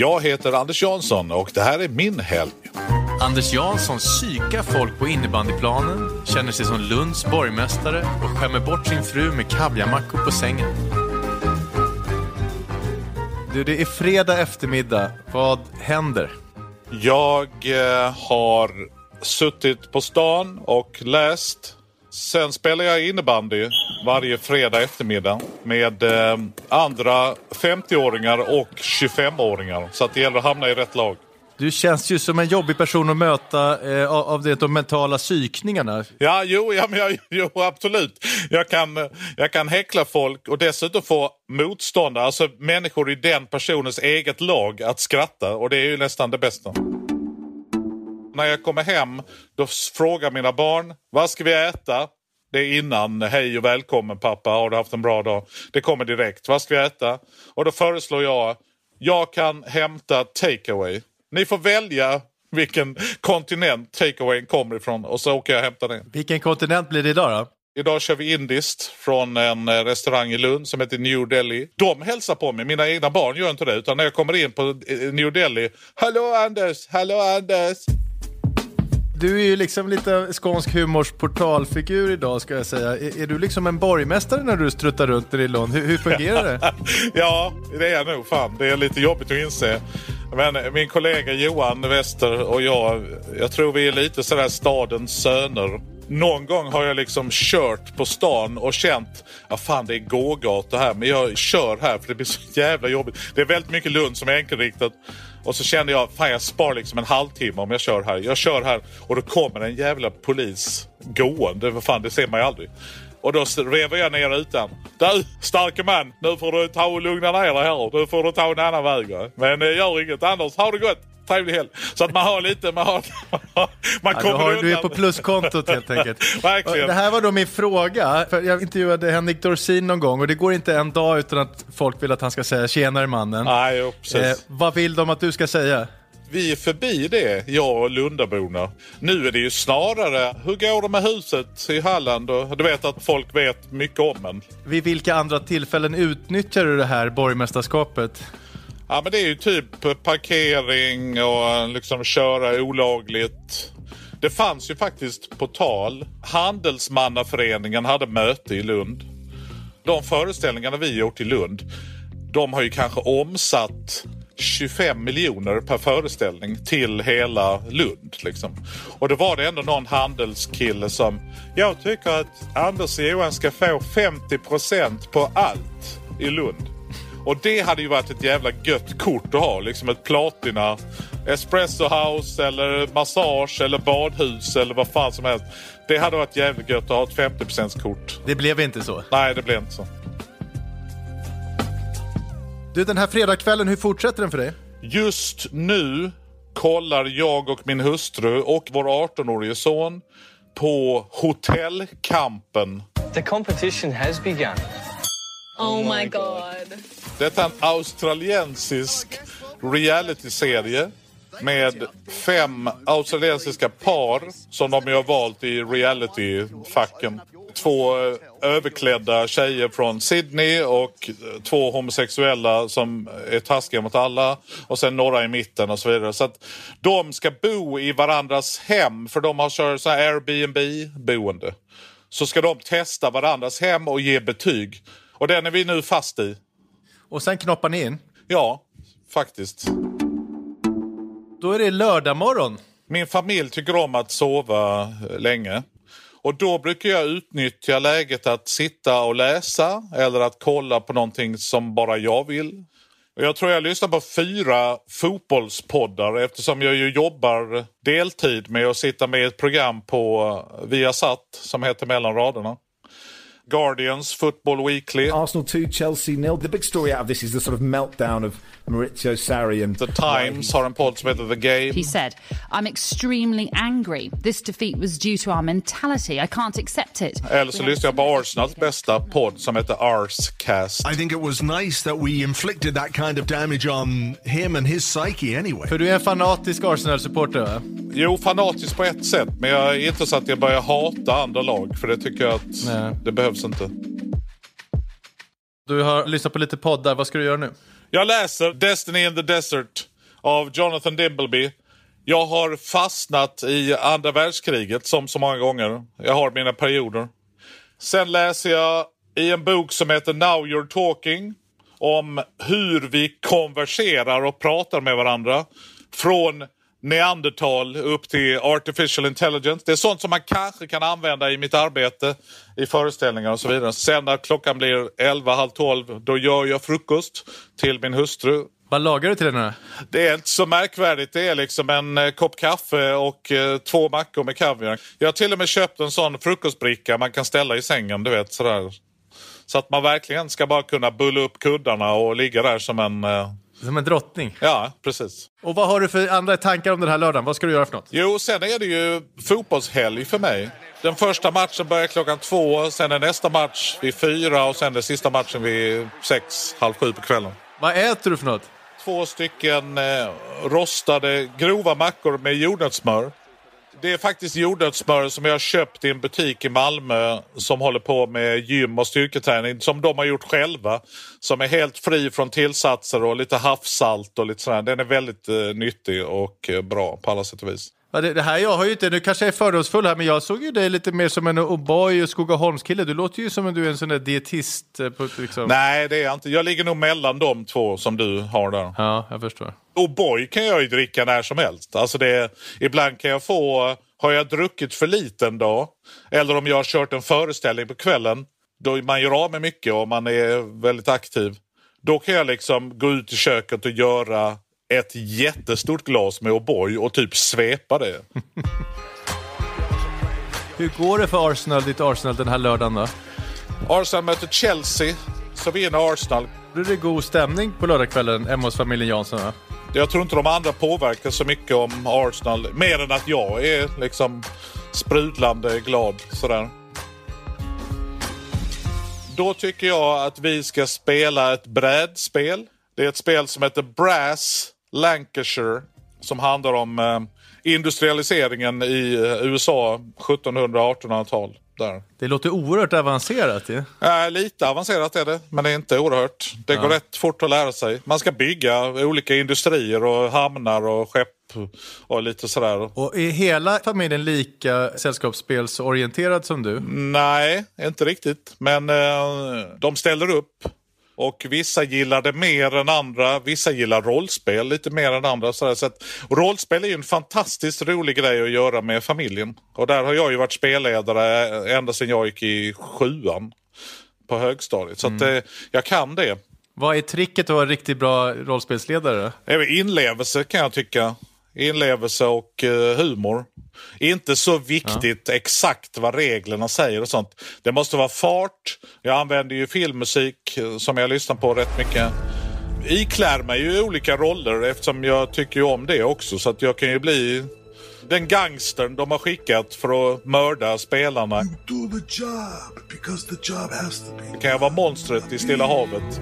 Jag heter Anders Jansson och det här är min helg. Anders Jansson psykar folk på innebandyplanen, känner sig som Lunds borgmästare och skämmer bort sin fru med kaviarmackor på sängen. Du, det är fredag eftermiddag. Vad händer? Jag eh, har suttit på stan och läst. Sen spelar jag innebandy varje fredag eftermiddag med eh, andra 50-åringar och 25-åringar. Så att det gäller att hamna i rätt lag. Du känns ju som en jobbig person att möta eh, av det, de mentala psykningarna. Ja, jo, ja, men jag, jo absolut. Jag kan, jag kan häckla folk och dessutom få motståndare, alltså människor i den personens eget lag att skratta och det är ju nästan det bästa. När jag kommer hem då frågar mina barn, vad ska vi äta? Det är innan hej och välkommen pappa, har du haft en bra dag? Det kommer direkt, vad ska vi äta? Och då föreslår jag, jag kan hämta takeaway. Ni får välja vilken kontinent takeawayen kommer ifrån och så åker jag och hämtar den. Vilken kontinent blir det idag då? Idag kör vi indiskt från en eh, restaurang i Lund som heter New Delhi. De hälsar på mig, mina egna barn gör inte det. Utan när jag kommer in på eh, New Delhi. Hallå Anders, hallå Anders. Du är ju liksom lite skånsk humors portalfigur idag ska jag säga. Är, är du liksom en borgmästare när du struttar runt i Lund? Hur, hur fungerar det? Ja, det är jag nog fan. Det är lite jobbigt att inse. Men eh, min kollega Johan Wester och jag, jag tror vi är lite sådär stadens söner. Någon gång har jag liksom kört på stan och känt, ja fan det är gågata här, men jag kör här för det blir så jävla jobbigt. Det är väldigt mycket Lund som är enkelriktat. Och så kände jag, fan jag spar liksom en halvtimme om jag kör här. Jag kör här och då kommer en jävla polis gående. Vad fan, det ser man ju aldrig. Och då revar jag ner rutan. Du, starke man, nu får du ta och lugna ner dig här. Nu får du ta en annan väg. Men det gör inget annars. Ha det gott. Helg. Så att man har lite, man har... man Ja, du, kommer har, undan. du är på pluskontot helt enkelt. Verkligen. Det här var då min fråga. För jag intervjuade Henrik Dorsin någon gång och det går inte en dag utan att folk vill att han ska säga tjenare mannen. Nej, jo, precis. Eh, vad vill de att du ska säga? Vi är förbi det, jag och Lundaborna. Nu är det ju snarare, hur går det med huset i Halland? Och, du vet att folk vet mycket om en. Vid vilka andra tillfällen utnyttjar du det här borgmästarskapet? Ja men det är ju typ parkering och liksom köra olagligt. Det fanns ju faktiskt på tal. Handelsmannaföreningen hade möte i Lund. De föreställningarna vi gjort i Lund, de har ju kanske omsatt 25 miljoner per föreställning till hela Lund. Liksom. Och då var det ändå någon handelskille som, jag tycker att Anders och Johan ska få 50 procent på allt i Lund. Och det hade ju varit ett jävla gött kort att ha. Liksom ett platina espresso house eller massage eller badhus eller vad fan som helst. Det hade varit jävligt gött att ha ett 50 kort. Det blev inte så. Nej, det blev inte så. Du, den här fredagskvällen, hur fortsätter den för dig? Just nu kollar jag och min hustru och vår 18-årige son på Hotellkampen. The competition has begun. Oh my god. Detta är en australiensisk realityserie med fem australiensiska par som de ju har valt i realityfacken. Två eh, överklädda tjejer från Sydney och eh, två homosexuella som är taskiga mot alla och sen några i mitten och så vidare. Så att de ska bo i varandras hem för de har kört så här Airbnb-boende. Så ska de testa varandras hem och ge betyg. Och den är vi nu fast i. Och sen knoppar ni in. Ja, faktiskt. Då är det lördag morgon. Min familj tycker om att sova eh, länge. Och då brukar jag utnyttja läget att sitta och läsa eller att kolla på någonting som bara jag vill. Jag tror jag lyssnar på fyra fotbollspoddar eftersom jag ju jobbar deltid med att sitta med ett program på eh, Viasat som heter Mellan raderna. Guardians, Football Weekly, Arsenal 2, Chelsea nil. The big story out of this is the sort of meltdown of Maurizio Sarri and The Times har en podd som The Game. He said, I'm extremely angry. This defeat was due to our mentality. I can't accept it. Eller så lyssnar jag på Arsenals bästa podd som heter Arscast. I think it was nice that we inflicted that kind of damage on him and his psyche anyway. För du är en fanatisk Arsenal-supporter va? Jo, fanatisk på ett sätt, men jag är inte så att jag börjar hata andra lag, för det tycker jag att Nej. det behövs inte. Du har lyssnat på lite poddar, vad ska du göra nu? Jag läser Destiny in the Desert av Jonathan Dimbleby. Jag har fastnat i andra världskriget som så många gånger. Jag har mina perioder. Sen läser jag i en bok som heter Now You're Talking om hur vi konverserar och pratar med varandra. Från neandertal upp till artificial intelligence. Det är sånt som man kanske kan använda i mitt arbete, i föreställningar och så vidare. Sen när klockan blir 11, halv 12, då gör jag frukost till min hustru. Vad lagar du till här? Det är inte så märkvärdigt. Det är liksom en eh, kopp kaffe och eh, två mackor med kaviar. Jag har till och med köpt en sån frukostbricka man kan ställa i sängen, du vet sådär. Så att man verkligen ska bara kunna bulla upp kuddarna och ligga där som en... Eh... Som en drottning. Ja, precis. Och vad har du för andra tankar om den här lördagen? Vad ska du göra för något? Jo, sen är det ju fotbollshelg för mig. Den första matchen börjar klockan två, sen är nästa match vid fyra och sen är sista matchen vid sex, halv sju på kvällen. Vad äter du för något? Två stycken eh, rostade grova mackor med jordnötssmör. Det är faktiskt jordnötssmör som jag har köpt i en butik i Malmö som håller på med gym och styrketräning som de har gjort själva. Som är helt fri från tillsatser och lite havssalt och lite sådär. Den är väldigt eh, nyttig och eh, bra på alla sätt och vis. Ja, det, det här jag har ju inte, nu kanske jag är fördomsfull här, men jag såg ju dig lite mer som en O'boy och Skogaholmskille. Du låter ju som en, du är en sån där dietist. eh, På, liksom. Nej, det är jag inte. Jag ligger nog mellan de två som du har där. Ja, jag förstår. O'boy kan jag ju dricka när som helst. Alltså det, ibland kan jag få, har jag druckit för lite en dag, eller om jag har kört en föreställning på kvällen, då man gör av med mycket och man är väldigt aktiv. Då kan jag liksom gå ut i köket och göra ett jättestort glas med O'boy och typ svepa det. Hur går det för Arsenal, ditt Arsenal den här lördagen då? Arsenal möter Chelsea, så vinner Arsenal. Blir det god stämning på lördagskvällen hemma hos familjen Jansson? Va? Jag tror inte de andra påverkar så mycket om Arsenal. Mer än att jag är liksom sprudlande glad sådär. Då tycker jag att vi ska spela ett brädspel. Det är ett spel som heter Brass Lancashire. Som handlar om eh, industrialiseringen i eh, USA 1700-1800-tal. Där. Det låter oerhört avancerat ju. Äh, lite avancerat är det, men det är inte oerhört. Det går rätt fort att lära sig. Man ska bygga olika industrier och hamnar och skepp och lite sådär. Och är hela familjen lika sällskapsspelsorienterad som du? Nej, inte riktigt. Men eh, de ställer upp. Och vissa gillar det mer än andra. Vissa gillar rollspel lite mer än andra. Sådär. Så att, rollspel är ju en fantastiskt rolig grej att göra med familjen. Och där har jag ju varit spelledare ända sedan jag gick i sjuan på högstadiet. Så att, eh, jag kan det. Vad är tricket att vara en riktigt bra rollspelsledare? Inlevelse kan jag tycka. Inlevelse och eh, humor. Inte så viktigt exakt vad reglerna säger och sånt. Det måste vara fart. Jag använder ju filmmusik eh, som jag lyssnar på rätt mycket. Iklär mig ju olika roller eftersom jag tycker ju om det också. Så att jag kan ju bli den gangstern de har skickat för att mörda spelarna. Do the job because the job has to be. Kan jag vara monstret i Stilla havet?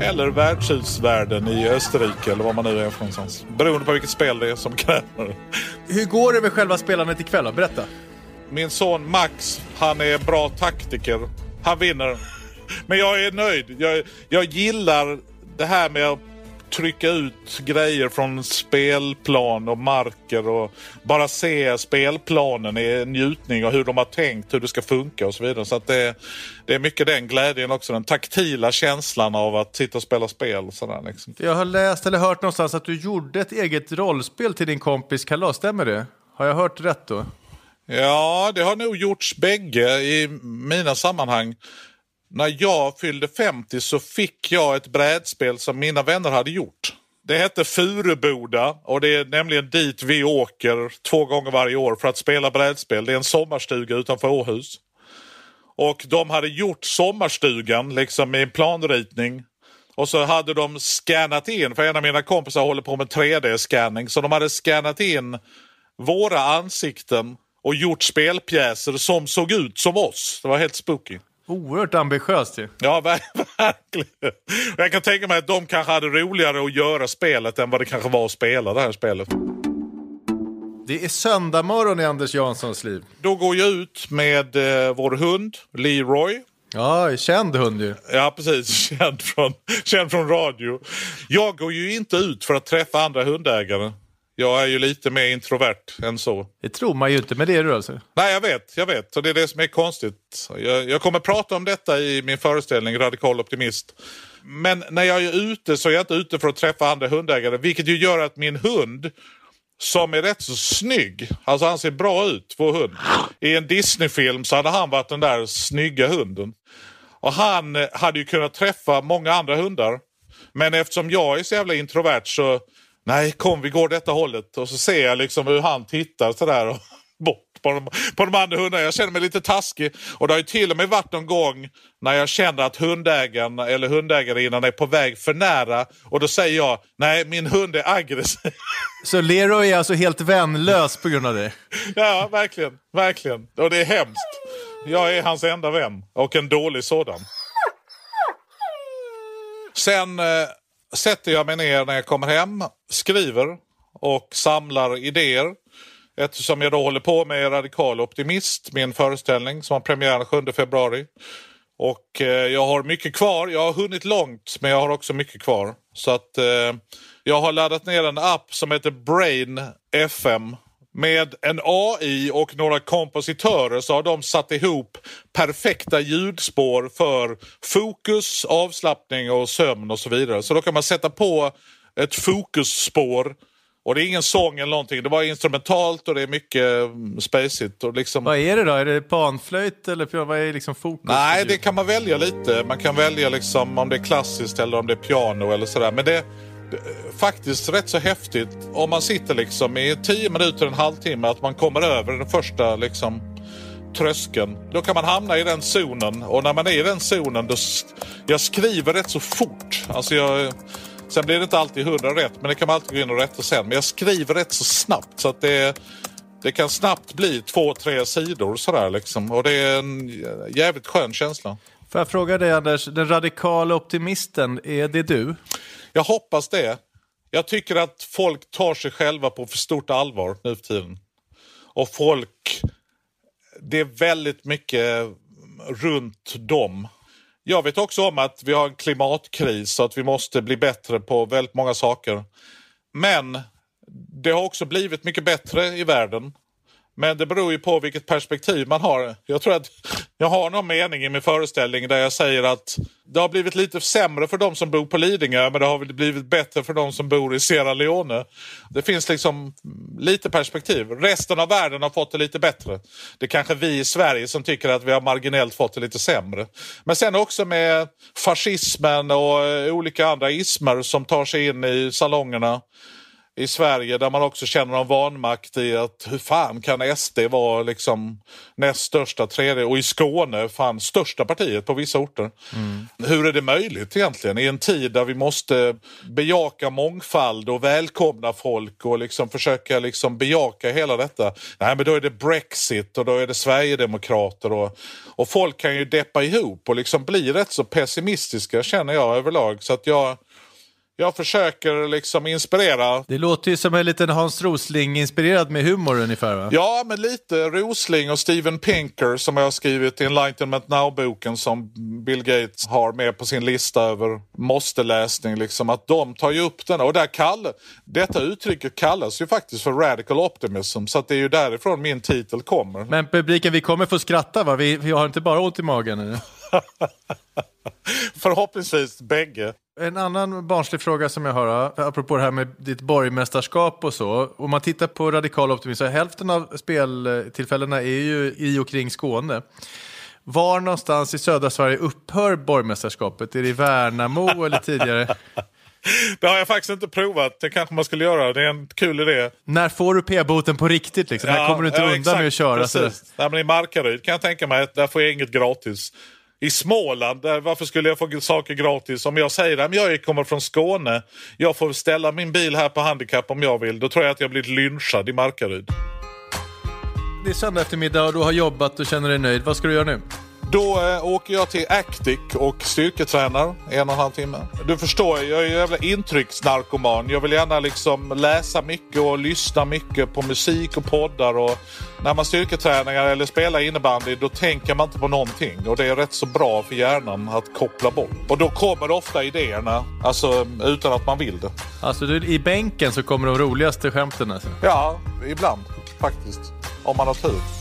Eller värdshusvärlden i Österrike eller vad man nu är för någonstans. Beroende på vilket spel det är som kräver. Hur går det med själva spelandet ikväll då? Berätta. Min son Max, han är bra taktiker. Han vinner. Men jag är nöjd. Jag, jag gillar det här med att trycka ut grejer från spelplan och marker och bara se spelplanen i njutning och hur de har tänkt, hur det ska funka och så vidare. Så att det, det är mycket den glädjen också, den taktila känslan av att sitta och spela spel. Och sådär, liksom. Jag har läst eller hört någonstans att du gjorde ett eget rollspel till din kompis kalas, stämmer det? Har jag hört rätt då? Ja, det har nog gjorts bägge i mina sammanhang. När jag fyllde 50 så fick jag ett brädspel som mina vänner hade gjort. Det hette Furuboda och det är nämligen dit vi åker två gånger varje år för att spela brädspel. Det är en sommarstuga utanför Åhus. Och de hade gjort sommarstugan liksom i en planritning. Och så hade de scannat in, för en av mina kompisar håller på med 3D-scanning, så de hade scannat in våra ansikten och gjort spelpjäser som såg ut som oss. Det var helt spooky. Oerhört ambitiöst ju. Ja, ver- verkligen. Jag kan tänka mig att de kanske hade roligare att göra spelet än vad det kanske var att spela det här spelet. Det är söndag morgon i Anders Janssons liv. Då går jag ut med eh, vår hund Leroy. Ja, känd hund ju. Ja, precis. Känd från, känd från radio. Jag går ju inte ut för att träffa andra hundägare. Jag är ju lite mer introvert än så. Det tror man ju inte, men det är du alltså. Nej, jag vet. Jag vet. Och det är det som är konstigt. Jag, jag kommer prata om detta i min föreställning Radikal Optimist. Men när jag är ute så är jag inte ute för att träffa andra hundägare. Vilket ju gör att min hund, som är rätt så snygg, alltså han ser bra ut, vår hund. I en Disney-film så hade han varit den där snygga hunden. Och han eh, hade ju kunnat träffa många andra hundar. Men eftersom jag är så jävla introvert så nej kom vi går detta hållet. Och så ser jag liksom hur han tittar sådär och bort på de, på de andra hundarna. Jag känner mig lite taskig. Och det har ju till och med varit någon gång när jag känner att hundägaren eller hundägarinnan är på väg för nära. Och då säger jag nej min hund är aggressiv. Så Leroy är alltså helt vänlös på grund av det? ja verkligen, verkligen. Och det är hemskt. Jag är hans enda vän och en dålig sådan. Sen eh, sätter jag mig ner när jag kommer hem, skriver och samlar idéer. Eftersom jag då håller på med Radikal Optimist, min föreställning som har premiär den 7 februari. Och eh, jag har mycket kvar. Jag har hunnit långt men jag har också mycket kvar. Så att eh, jag har laddat ner en app som heter Brain FM. Med en AI och några kompositörer så har de satt ihop perfekta ljudspår för fokus, avslappning och sömn och så vidare. Så då kan man sätta på ett fokusspår och det är ingen sång eller någonting. Det var instrumentalt och det är mycket mm, spacigt. Och liksom... Vad är det då? Är det panflöjt eller vad är liksom fokus? Nej, det kan man välja lite. Man kan välja liksom om det är klassiskt eller om det är piano eller sådär. Men det, faktiskt rätt så häftigt om man sitter liksom i 10 minuter, en halvtimme, att man kommer över den första liksom tröskeln. Då kan man hamna i den zonen och när man är i den zonen då... Jag skriver rätt så fort. Alltså jag Sen blir det inte alltid hundra rätt, men det kan man alltid gå in och rätta sen. Men jag skriver rätt så snabbt så att det, det kan snabbt bli två, tre sidor sådär liksom. Och det är en jävligt skön känsla. Får jag fråga dig Anders, den radikala optimisten, är det du? Jag hoppas det. Jag tycker att folk tar sig själva på för stort allvar nu för tiden. Och folk, det är väldigt mycket runt dem jag vet också om att vi har en klimatkris så att vi måste bli bättre på väldigt många saker. Men det har också blivit mycket bättre i världen. Men det beror ju på vilket perspektiv man har. Jag tror att jag har någon mening i min föreställning där jag säger att det har blivit lite sämre för de som bor på Lidingö men det har blivit bättre för de som bor i Sierra Leone. Det finns liksom lite perspektiv. Resten av världen har fått det lite bättre. Det är kanske vi i Sverige som tycker att vi har marginellt fått det lite sämre. Men sen också med fascismen och olika andra ismer som tar sig in i salongerna i Sverige där man också känner någon vanmakt i att hur fan kan SD vara liksom näst största tredje och i Skåne fan största partiet på vissa orter. Mm. Hur är det möjligt egentligen i en tid där vi måste bejaka mångfald och välkomna folk och liksom försöka liksom bejaka hela detta. Nej men då är det Brexit och då är det Sverigedemokrater och, och folk kan ju deppa ihop och liksom bli rätt så pessimistiska känner jag överlag så att jag jag försöker liksom inspirera. Det låter ju som en liten Hans Rosling-inspirerad med humor ungefär va? Ja, men lite Rosling och Steven Pinker som jag har skrivit i Enlightenment Now-boken som Bill Gates har med på sin lista över måste-läsning. Liksom, att de tar ju upp den och där kall, detta uttrycket kallas ju faktiskt för radical optimism så att det är ju därifrån min titel kommer. Men publiken, vi kommer få skratta va? Vi, vi har inte bara ont i magen? Förhoppningsvis bägge. En annan barnslig fråga som jag har, apropå det här med ditt borgmästarskap och så. Om man tittar på radikal optimism, hälften av speltillfällena är ju i och kring Skåne. Var någonstans i södra Sverige upphör borgmästarskapet? Är det i Värnamo eller tidigare? Det har jag faktiskt inte provat. Det kanske man skulle göra. Det är en kul idé. När får du p-boten på riktigt? Liksom? Ja, När kommer du inte ja, undan exakt, med att köra? Precis. Nej, men I Markaryd kan jag tänka mig att där får jag inget gratis i Småland, varför skulle jag få saker gratis? Om jag säger att jag kommer från Skåne, jag får ställa min bil här på handikapp om jag vill. Då tror jag att jag blir lynchad i Markaryd. Det är söndag eftermiddag och du har jobbat och känner dig nöjd. Vad ska du göra nu? Då eh, åker jag till Actic och styrketränar en och en halv timme. Du förstår, jag är ju jävla intrycksnarkoman. Jag vill gärna liksom läsa mycket och lyssna mycket på musik och poddar. Och när man styrketränar eller spelar innebandy då tänker man inte på någonting. Och det är rätt så bra för hjärnan att koppla bort. Och då kommer ofta idéerna, alltså utan att man vill det. Alltså du, i bänken så kommer de roligaste skämten alltså. Ja, ibland faktiskt. Om man har tur.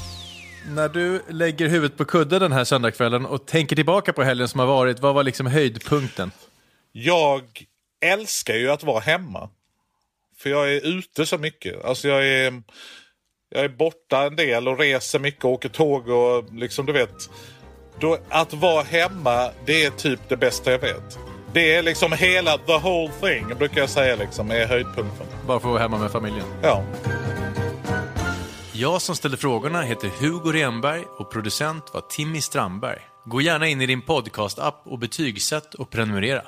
När du lägger huvudet på kudden den här söndagskvällen och tänker tillbaka på helgen som har varit, vad var liksom höjdpunkten? Jag älskar ju att vara hemma. För jag är ute så mycket. Alltså jag är, jag är borta en del och reser mycket och åker tåg och liksom du vet. Då, att vara hemma, det är typ det bästa jag vet. Det är liksom hela the whole thing brukar jag säga liksom är höjdpunkten. Bara för att vara hemma med familjen. Ja. Jag som ställde frågorna heter Hugo Renberg och producent var Timmy Strandberg. Gå gärna in i din podcast-app och betygsätt och prenumerera.